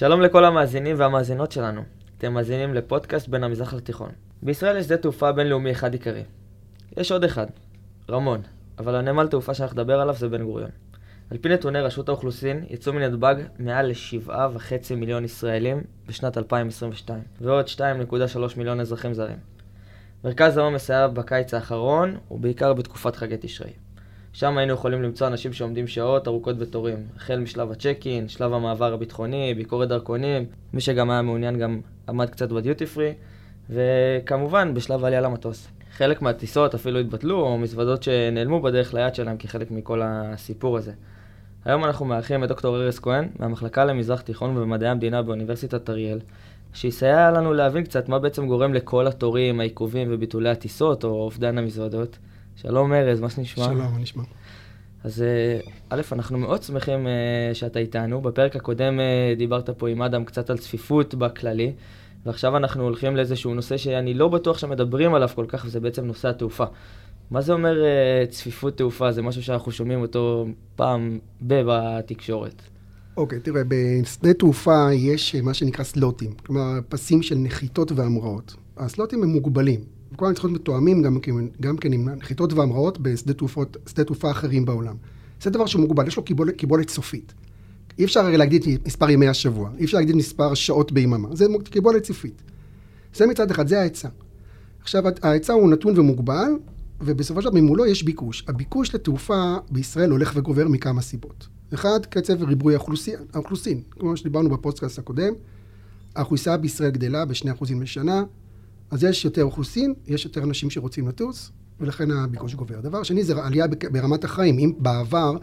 שלום לכל המאזינים והמאזינות שלנו. אתם מאזינים לפודקאסט בין המזרח לתיכון. בישראל יש שדה תעופה בינלאומי אחד עיקרי. יש עוד אחד, רמון, אבל הנמל תעופה שאנחנו נדבר עליו זה בן גוריון. על פי נתוני רשות האוכלוסין, יצאו מנתב"ג מעל ל-7.5 מיליון ישראלים בשנת 2022, ועוד 2.3 מיליון אזרחים זרים. מרכז העומס היה בקיץ האחרון, ובעיקר בתקופת חגי תשרי. שם היינו יכולים למצוא אנשים שעומדים שעות ארוכות בתורים, החל משלב הצ'ק-אין, שלב המעבר הביטחוני, ביקורת דרכונים, מי שגם היה מעוניין גם עמד קצת בדיוטי פרי, וכמובן בשלב העלייה למטוס. חלק מהטיסות אפילו התבטלו, או מזוודות שנעלמו בדרך ליד שלהם כחלק מכל הסיפור הזה. היום אנחנו מארחים את דוקטור ארז כהן, מהמחלקה למזרח תיכון ובמדעי המדינה באוניברסיטת אריאל, שיסייע לנו להבין קצת מה בעצם גורם לכל התורים, העיכובים וביטולי הטיסות, או אובדן המזוודות. שלום ארז, מה שנשמע? שלום, מה נשמע? אז אה, א', אנחנו מאוד שמחים אה, שאתה איתנו. בפרק הקודם אה, דיברת פה עם אדם קצת על צפיפות בכללי, ועכשיו אנחנו הולכים לאיזשהו נושא שאני לא בטוח שמדברים עליו כל כך, וזה בעצם נושא התעופה. מה זה אומר צפיפות תעופה? זה משהו שאנחנו שומעים אותו פעם ב- בתקשורת. אוקיי, okay, תראה, בשדה תעופה יש מה שנקרא סלוטים, כלומר פסים של נחיתות והמראות. הסלוטים הם מוגבלים. צריכים להיות מתואמים גם, גם כן עם נחיתות והמראות בשדה תעופות, תעופה אחרים בעולם. זה דבר שהוא מוגבל, יש לו קיבולת, קיבולת סופית. אי אפשר הרי להגדיל מספר ימי השבוע, אי אפשר להגדיל מספר שעות ביממה, זה קיבולת סופית. זה מצד אחד, זה ההיצע. עכשיו, ההיצע הוא נתון ומוגבל, ובסופו של דבר ממולו יש ביקוש. הביקוש לתעופה בישראל הולך וגובר מכמה סיבות. אחד, קצב ריבוי האוכלוסין. כמו שדיברנו בפודקאסט הקודם, האוכלוסייה בישראל גדלה ב-2% בשנה, אז יש יותר אוכלוסין, יש יותר אנשים שרוצים לטוס, ולכן הביקוש גובר. דבר שני זה עלייה ברמת החיים. אם בעבר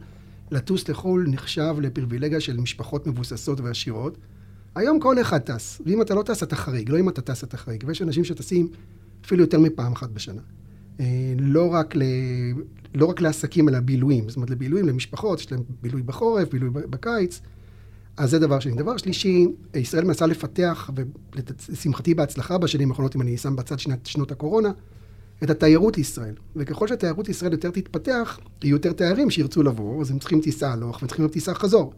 לטוס לחו"ל נחשב לפריבילגיה של משפחות מבוססות ועשירות, היום כל אחד טס, ואם אתה לא טס אתה חריג, לא אם אתה טס אתה חריג, ויש אנשים שטסים אפילו יותר מפעם אחת בשנה. אה, לא רק, ל... לא רק לעסקים, אלא בילויים. זאת אומרת, לבילויים, למשפחות, יש להם בילוי בחורף, בילוי בקיץ. אז זה דבר שני. דבר שלישי, ישראל מנסה לפתח, ולשמחתי בהצלחה בשנים האחרונות, אם אני שם בצד שנת, שנות הקורונה, את התיירות לישראל. וככל שהתיירות לישראל יותר תתפתח, יהיו יותר תיירים שירצו לבוא, אז הם צריכים טיסה הלוך וצריכים להיות טיסה חזור.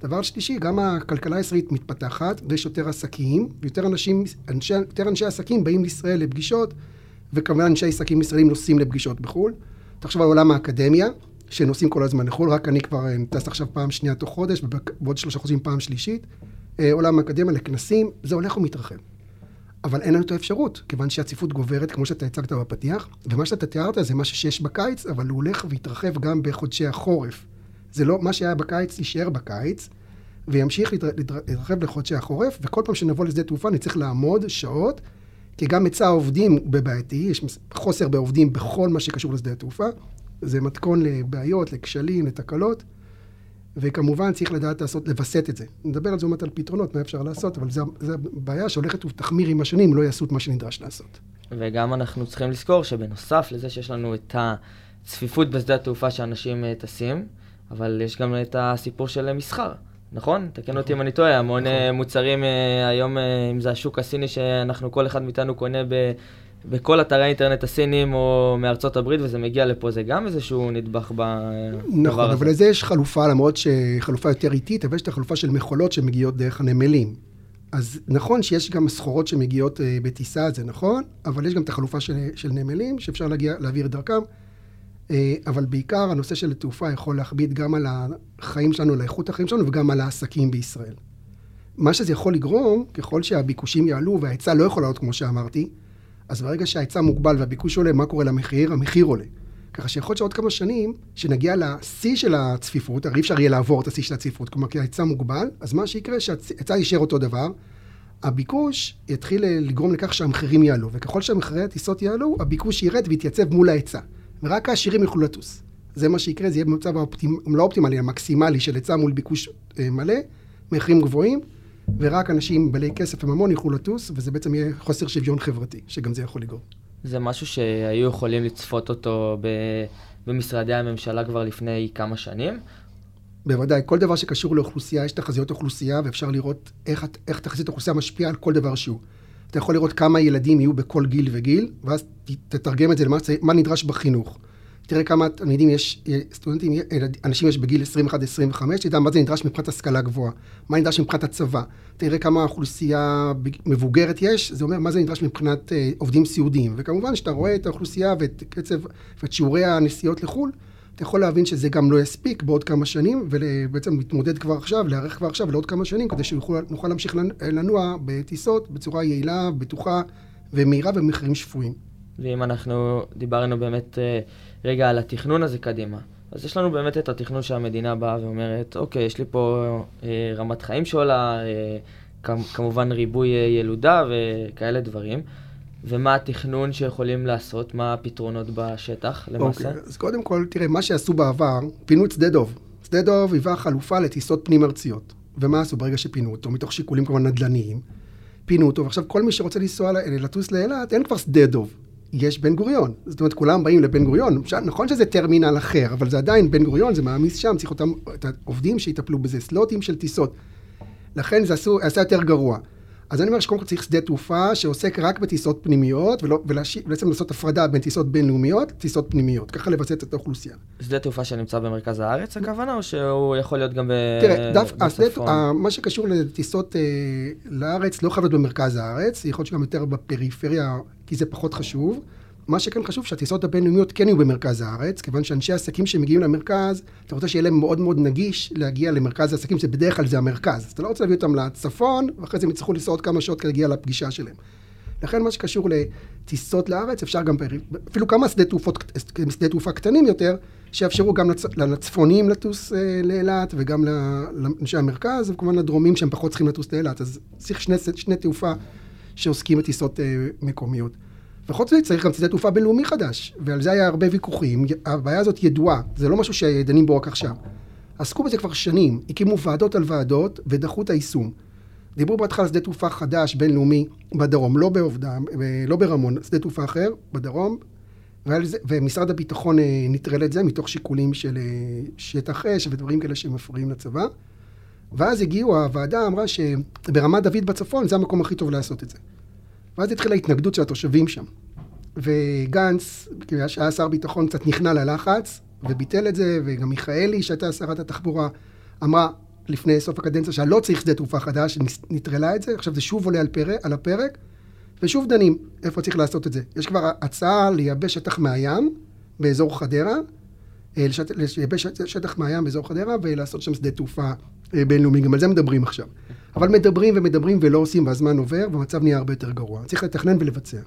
דבר שלישי, גם הכלכלה הישראלית מתפתחת, ויש יותר עסקים, ויותר אנשים, אנשי, יותר אנשי עסקים באים לישראל לפגישות, וכמובן אנשי עסקים ישראלים נוסעים לפגישות בחו"ל. תחשוב על עולם האקדמיה, שנוסעים כל הזמן לחו"ל, רק אני כבר אה, טס עכשיו פעם שנייה תוך חודש, ובעוד שלושה חודשים פעם שלישית. אה, עולם האקדמיה לכנסים, זה הולך ומתרחב. אבל אין לנו את האפשרות, כיוון שהצפיפות גוברת, כמו שאתה הצגת בפתיח, ומה שאתה תיארת זה מה שיש בקיץ, אבל הוא הולך ויתרחב גם בחודשי החורף. זה לא, מה שהיה בקיץ יישאר בקיץ, וימשיך להתרחב לחודשי החורף, וכל פעם שנבוא לשדה תעופה נצטרך לעמוד שעות, כי גם היצע העובדים בבעייתי, יש חוסר בעובדים בכל מה שקשור לשדה התעופה, זה מתכון לבעיות, לכשלים, לתקלות, וכמובן צריך לדעת לעשות, לווסת את זה. נדבר על זה באמת על פתרונות, מה אפשר לעשות, אבל זו בעיה שהולכת ותחמיר עם השנים, לא יעשו את מה שנדרש לעשות. וגם אנחנו צריכים לזכור שבנוסף לזה שיש לנו את הצפיפות בשדה התעופה שאנשים אה, טסים, אבל יש גם את הסיפור של מסחר. נכון? תקן אותי נכון. אם אני טועה, המון אה, נכון. מוצרים אה, היום, אם זה השוק הסיני שאנחנו, כל אחד מאיתנו קונה ב... בכל אתרי האינטרנט הסינים או מארצות הברית, וזה מגיע לפה, זה גם איזשהו נדבך בדבר נכון, הזה. אבל לזה יש חלופה, למרות שחלופה יותר איטית, אבל יש את החלופה של מכולות שמגיעות דרך הנמלים. אז נכון שיש גם סחורות שמגיעות uh, בטיסה, זה נכון, אבל יש גם את החלופה של, של נמלים, שאפשר להגיע, להעביר דרכם. Uh, אבל בעיקר הנושא של התעופה יכול להכביד גם על החיים שלנו, על איכות החיים שלנו, וגם על העסקים בישראל. מה שזה יכול לגרום, ככל שהביקושים יעלו וההיצע לא יכול לעלות, כמו שאמרתי, אז ברגע שההיצע מוגבל והביקוש עולה, מה קורה למחיר? המחיר עולה. ככה שיכול להיות שעוד כמה שנים, שנגיע לשיא של הצפיפות, הרי אי אפשר יהיה לעבור את השיא של הצפיפות, כלומר כי ההיצע מוגבל, אז מה שיקרה שההיצע יישאר אותו דבר, הביקוש יתחיל לגרום לכך שהמחירים יעלו, וככל שהמחירי הטיסות יעלו, הביקוש ירד ויתייצב מול ההיצע, ורק העשירים יוכלו לטוס. זה מה שיקרה, זה יהיה במצב האופטימ... לא אופטימלי, המקסימלי של היצע מול ביקוש אה, מלא, מחירים גבוהים, ורק אנשים בעלי כסף וממון יוכלו לטוס, וזה בעצם יהיה חוסר שוויון חברתי, שגם זה יכול לגרום. זה משהו שהיו יכולים לצפות אותו ב... במשרדי הממשלה כבר לפני כמה שנים? בוודאי, כל דבר שקשור לאוכלוסייה, יש תחזיות אוכלוסייה, ואפשר לראות איך, איך תחזית אוכלוסייה משפיעה על כל דבר שהוא. אתה יכול לראות כמה ילדים יהיו בכל גיל וגיל, ואז תתרגם את זה למה מה נדרש בחינוך. תראה כמה תלמידים יש, סטודנטים, אנשים יש בגיל 21-25, תדע מה זה נדרש מבחינת השכלה גבוהה, מה נדרש מבחינת הצבא, תראה כמה אוכלוסייה מבוגרת יש, זה אומר מה זה נדרש מבחינת אה, עובדים סיעודיים, וכמובן שאתה רואה את האוכלוסייה ואת קצב ואת שיעורי הנסיעות לחו"ל, אתה יכול להבין שזה גם לא יספיק בעוד כמה שנים, ובעצם להתמודד כבר עכשיו, להיערך כבר עכשיו לעוד כמה שנים, כדי שנוכל להמשיך לנוע בטיסות בצורה יעילה, בטוחה ומהירה במחירים שפויים. ואם אנחנו דיברנו באמת אה, רגע על התכנון הזה קדימה, אז יש לנו באמת את התכנון שהמדינה באה ואומרת, אוקיי, יש לי פה אה, רמת חיים שעולה, אה, כמובן ריבוי אה, ילודה וכאלה דברים. ומה התכנון שיכולים לעשות, מה הפתרונות בשטח למעשה? אוקיי, אז קודם כל, תראה, מה שעשו בעבר, פינו את שדה דוב. שדה דוב היווה חלופה לטיסות פנים-ארציות. ומה עשו ברגע שפינו אותו? מתוך שיקולים כמובן נדל"ניים. פינו אותו, ועכשיו כל מי שרוצה לנסוע, לטוס לאילת, אין כבר שדה דוב. יש בן גוריון. זאת אומרת, כולם באים לבן גוריון. נכון שזה טרמינל אחר, אבל זה עדיין בן גוריון, זה מעמיס שם, צריך אותם, את העובדים שיטפלו בזה, סלוטים של טיסות. לכן זה עשו, עשה יותר גרוע. אז אני אומר שקודם כל צריך שדה תעופה שעוסק רק בטיסות פנימיות, ובעצם לעשות הפרדה בין טיסות בינלאומיות לטיסות פנימיות, ככה לבצע את האוכלוסייה. שדה תעופה שנמצא במרכז הארץ הכוונה, או שהוא יכול להיות גם בצפון? תראה, מה שקשור לטיסות אה, לארץ לא חייב להיות במרכז הארץ, יכול להיות שגם יותר בפריפריה, כי זה פחות חשוב. מה שכן חשוב, שהטיסות הבינלאומיות כן יהיו במרכז הארץ, כיוון שאנשי עסקים שמגיעים למרכז, אתה רוצה שיהיה להם מאוד מאוד נגיש להגיע למרכז העסקים, שבדרך כלל זה המרכז. אז אתה לא רוצה להביא אותם לצפון, ואחרי זה הם יצטרכו לנסוע עוד כמה שעות כדי להגיע לפגישה שלהם. לכן מה שקשור לטיסות לארץ, אפשר גם, אפילו כמה שדה, תעופות, שדה תעופה קטנים יותר, שיאפשרו גם לצ, לצפונים לטוס אה, לאילת, וגם לאנשי המרכז, וכמובן לדרומים שהם פחות צריכים לטוס לאילת. אז צריך שני, שני תעופה שעוסקים בטיסות אה, מקומיות. וחוץ מזה צריך גם שדה תעופה בינלאומי חדש, ועל זה היה הרבה ויכוחים. הבעיה הזאת ידועה, זה לא משהו שדנים בו רק עכשיו. עסקו בזה כבר שנים, הקימו ועדות על ועדות ודחו את היישום. דיברו בהתחלה על שדה תעופה חדש, בינלאומי, בדרום, לא בעובדה, לא ברמון, שדה תעופה אחר, בדרום, זה, ומשרד הביטחון אה, נטרל את זה מתוך שיקולים של אה, שטח אש ודברים כאלה שמפריעים לצבא. ואז הגיעו, הוועדה אמרה שברמת דוד בצפון זה המקום הכי טוב לעשות את זה. ואז התחילה ההתנגדות של התושבים שם. וגנץ, שהיה שר ביטחון, קצת נכנע ללחץ, וביטל את זה, וגם מיכאלי, שהייתה שרת התחבורה, אמרה לפני סוף הקדנציה שלא צריך שדה תעופה חדש, נטרלה את זה, עכשיו זה שוב עולה על, פרק, על הפרק, ושוב דנים איפה צריך לעשות את זה. יש כבר הצעה לייבש שטח מהים באזור חדרה, אה, לייבש שטח מהים באזור חדרה ולעשות שם שדה תעופה אה, בינלאומי, גם על זה מדברים עכשיו. אבל מדברים ומדברים ולא עושים והזמן עובר והמצב נהיה הרבה יותר גרוע. צריך לתכנן ולבצע.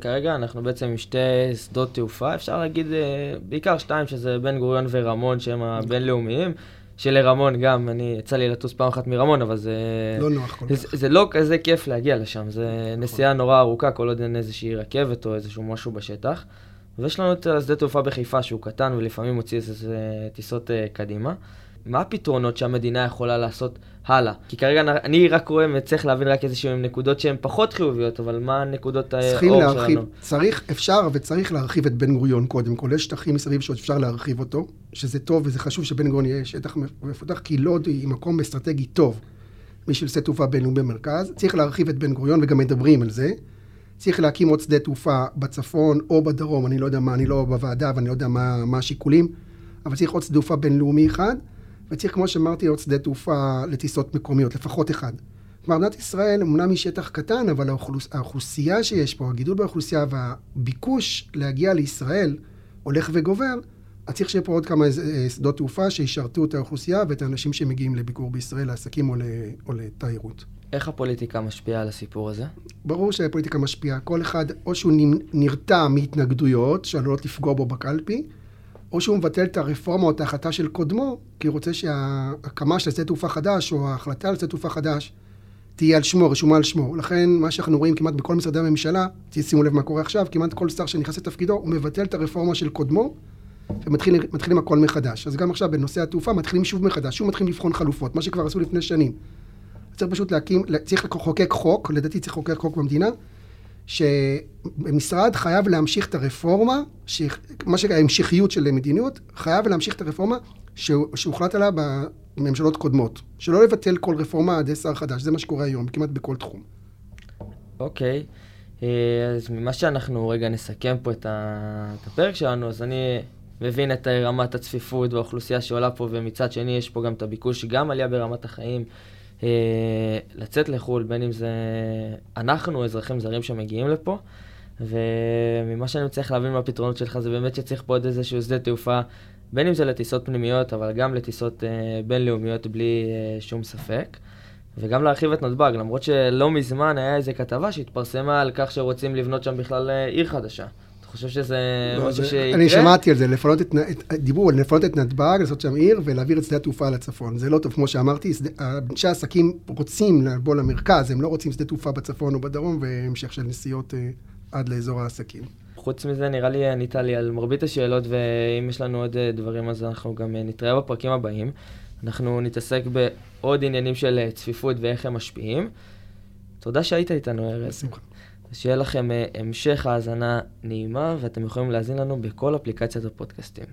כרגע אנחנו בעצם עם שתי שדות תעופה, אפשר להגיד אה, בעיקר שתיים, שזה בן גוריון ורמון, שהם הבינלאומיים. שלרמון גם, אני, יצא לי לטוס פעם אחת מרמון, אבל זה... לא נוח כל כך. זה, זה לא כזה כיף להגיע לשם, זה נסיעה נורא ארוכה, כל עוד אין איזושהי רכבת או איזשהו משהו בשטח. ויש לנו את השדה תעופה בחיפה שהוא קטן ולפעמים מוציא איזה טיסות uh, קדימה. מה הפתרונות שהמדינה יכולה לעשות הלאה? כי כרגע אני רק רואה וצריך להבין רק איזשהן נקודות שהן פחות חיוביות, אבל מה הנקודות האור להרחיב, שלנו? צריך, אפשר וצריך להרחיב את בן גוריון קודם כל. יש שטחים מסביב שעוד אפשר להרחיב אותו, שזה טוב וזה חשוב שבן גוריון יהיה שטח מפותח, כי לוד היא מקום אסטרטגי טוב בשביל שדה תעופה בינלאומי במרכז. צריך להרחיב את בן גוריון וגם מדברים על זה. צריך להקים עוד שדה תעופה בצפון או בדרום, אני לא יודע מה, אני לא בוועדה ואני לא יודע מה, מה השיקולים, אבל צריך עוד שדה תעופה בינלאומי אחד, וצריך, כמו שאמרתי, עוד שדה תעופה לטיסות מקומיות, לפחות אחד. כלומר, מדינת ישראל אמנם היא שטח קטן, אבל האוכלוס, האוכלוסייה שיש פה, הגידול באוכלוסייה והביקוש להגיע לישראל הולך וגובר, אז צריך שיהיה פה עוד כמה אה, שדות תעופה שישרתו את האוכלוסייה ואת האנשים שמגיעים לביקור בישראל, לעסקים או לתיירות. איך הפוליטיקה משפיעה על הסיפור הזה? ברור שהפוליטיקה משפיעה. כל אחד, או שהוא נרתע מהתנגדויות שעלולות לפגוע בו בקלפי, או שהוא מבטל את הרפורמה או את ההחלטה של קודמו, כי הוא רוצה שההקמה של שדה תעופה חדש, או ההחלטה על שדה תעופה חדש, תהיה על שמו, רשומה על שמו. לכן, מה שאנחנו רואים כמעט בכל משרדי הממשלה, שימו לב מה קורה עכשיו, כמעט כל שר שנכנס לתפקידו, הוא מבטל את הרפורמה של קודמו, ומתחילים הכל מחדש. אז גם עכשיו בנושא התעופה מתחילים שוב מחדש, שוב מתחילים לבחון חלופות, מה שכבר עשו לפני שנים. צריך פשוט להקים, צריך לחוקק חוק, לדעתי צריך לחוקק חוק במדינה, שמשרד חייב להמשיך את הרפורמה, ש... מה שההמשכיות של מדיניות, חייב להמשיך את הרפורמה שהוחלט עליה בממשלות קודמות. שלא לבטל כל רפורמה עד שר חדש, זה מה שקורה היום, כמעט בכל תחום. אוקיי. אז ממה שאנחנו רגע נסכם פה את הפרק שלנו, אז אני מבין את רמת הצפיפות והאוכלוסייה שעולה פה, ומצד שני יש פה גם את הביקוש, גם עלייה ברמת החיים. לצאת לחו"ל, בין אם זה אנחנו, אזרחים זרים שמגיעים לפה, וממה שאני מצליח להבין מהפתרונות שלך, זה באמת שצריך פה עוד איזשהו שדה תעופה, בין אם זה לטיסות פנימיות, אבל גם לטיסות אה, בינלאומיות בלי אה, שום ספק. וגם להרחיב את נתב"ג, למרות שלא מזמן היה איזו כתבה שהתפרסמה על כך שרוצים לבנות שם בכלל אה, עיר חדשה. חושב שזה לא, משהו שיקרה? אני שמעתי על זה, לפנות את, דיברו על לפנות את נתב"ג, לעשות שם עיר ולהעביר את שדה התעופה לצפון. זה לא טוב, כמו שאמרתי, אנשי העסקים רוצים לבוא למרכז, הם לא רוצים שדה תעופה בצפון או בדרום והמשך של נסיעות עד לאזור העסקים. חוץ מזה, נראה לי ענית לי על מרבית השאלות, ואם יש לנו עוד אה, דברים, אז אנחנו גם אה, נתראה בפרקים הבאים. אנחנו נתעסק בעוד עניינים של אה, צפיפות ואיך הם משפיעים. תודה שהיית איתנו, ארז. בשמחה. שיהיה לכם המשך האזנה נעימה, ואתם יכולים להאזין לנו בכל אפליקציית הפודקאסטים.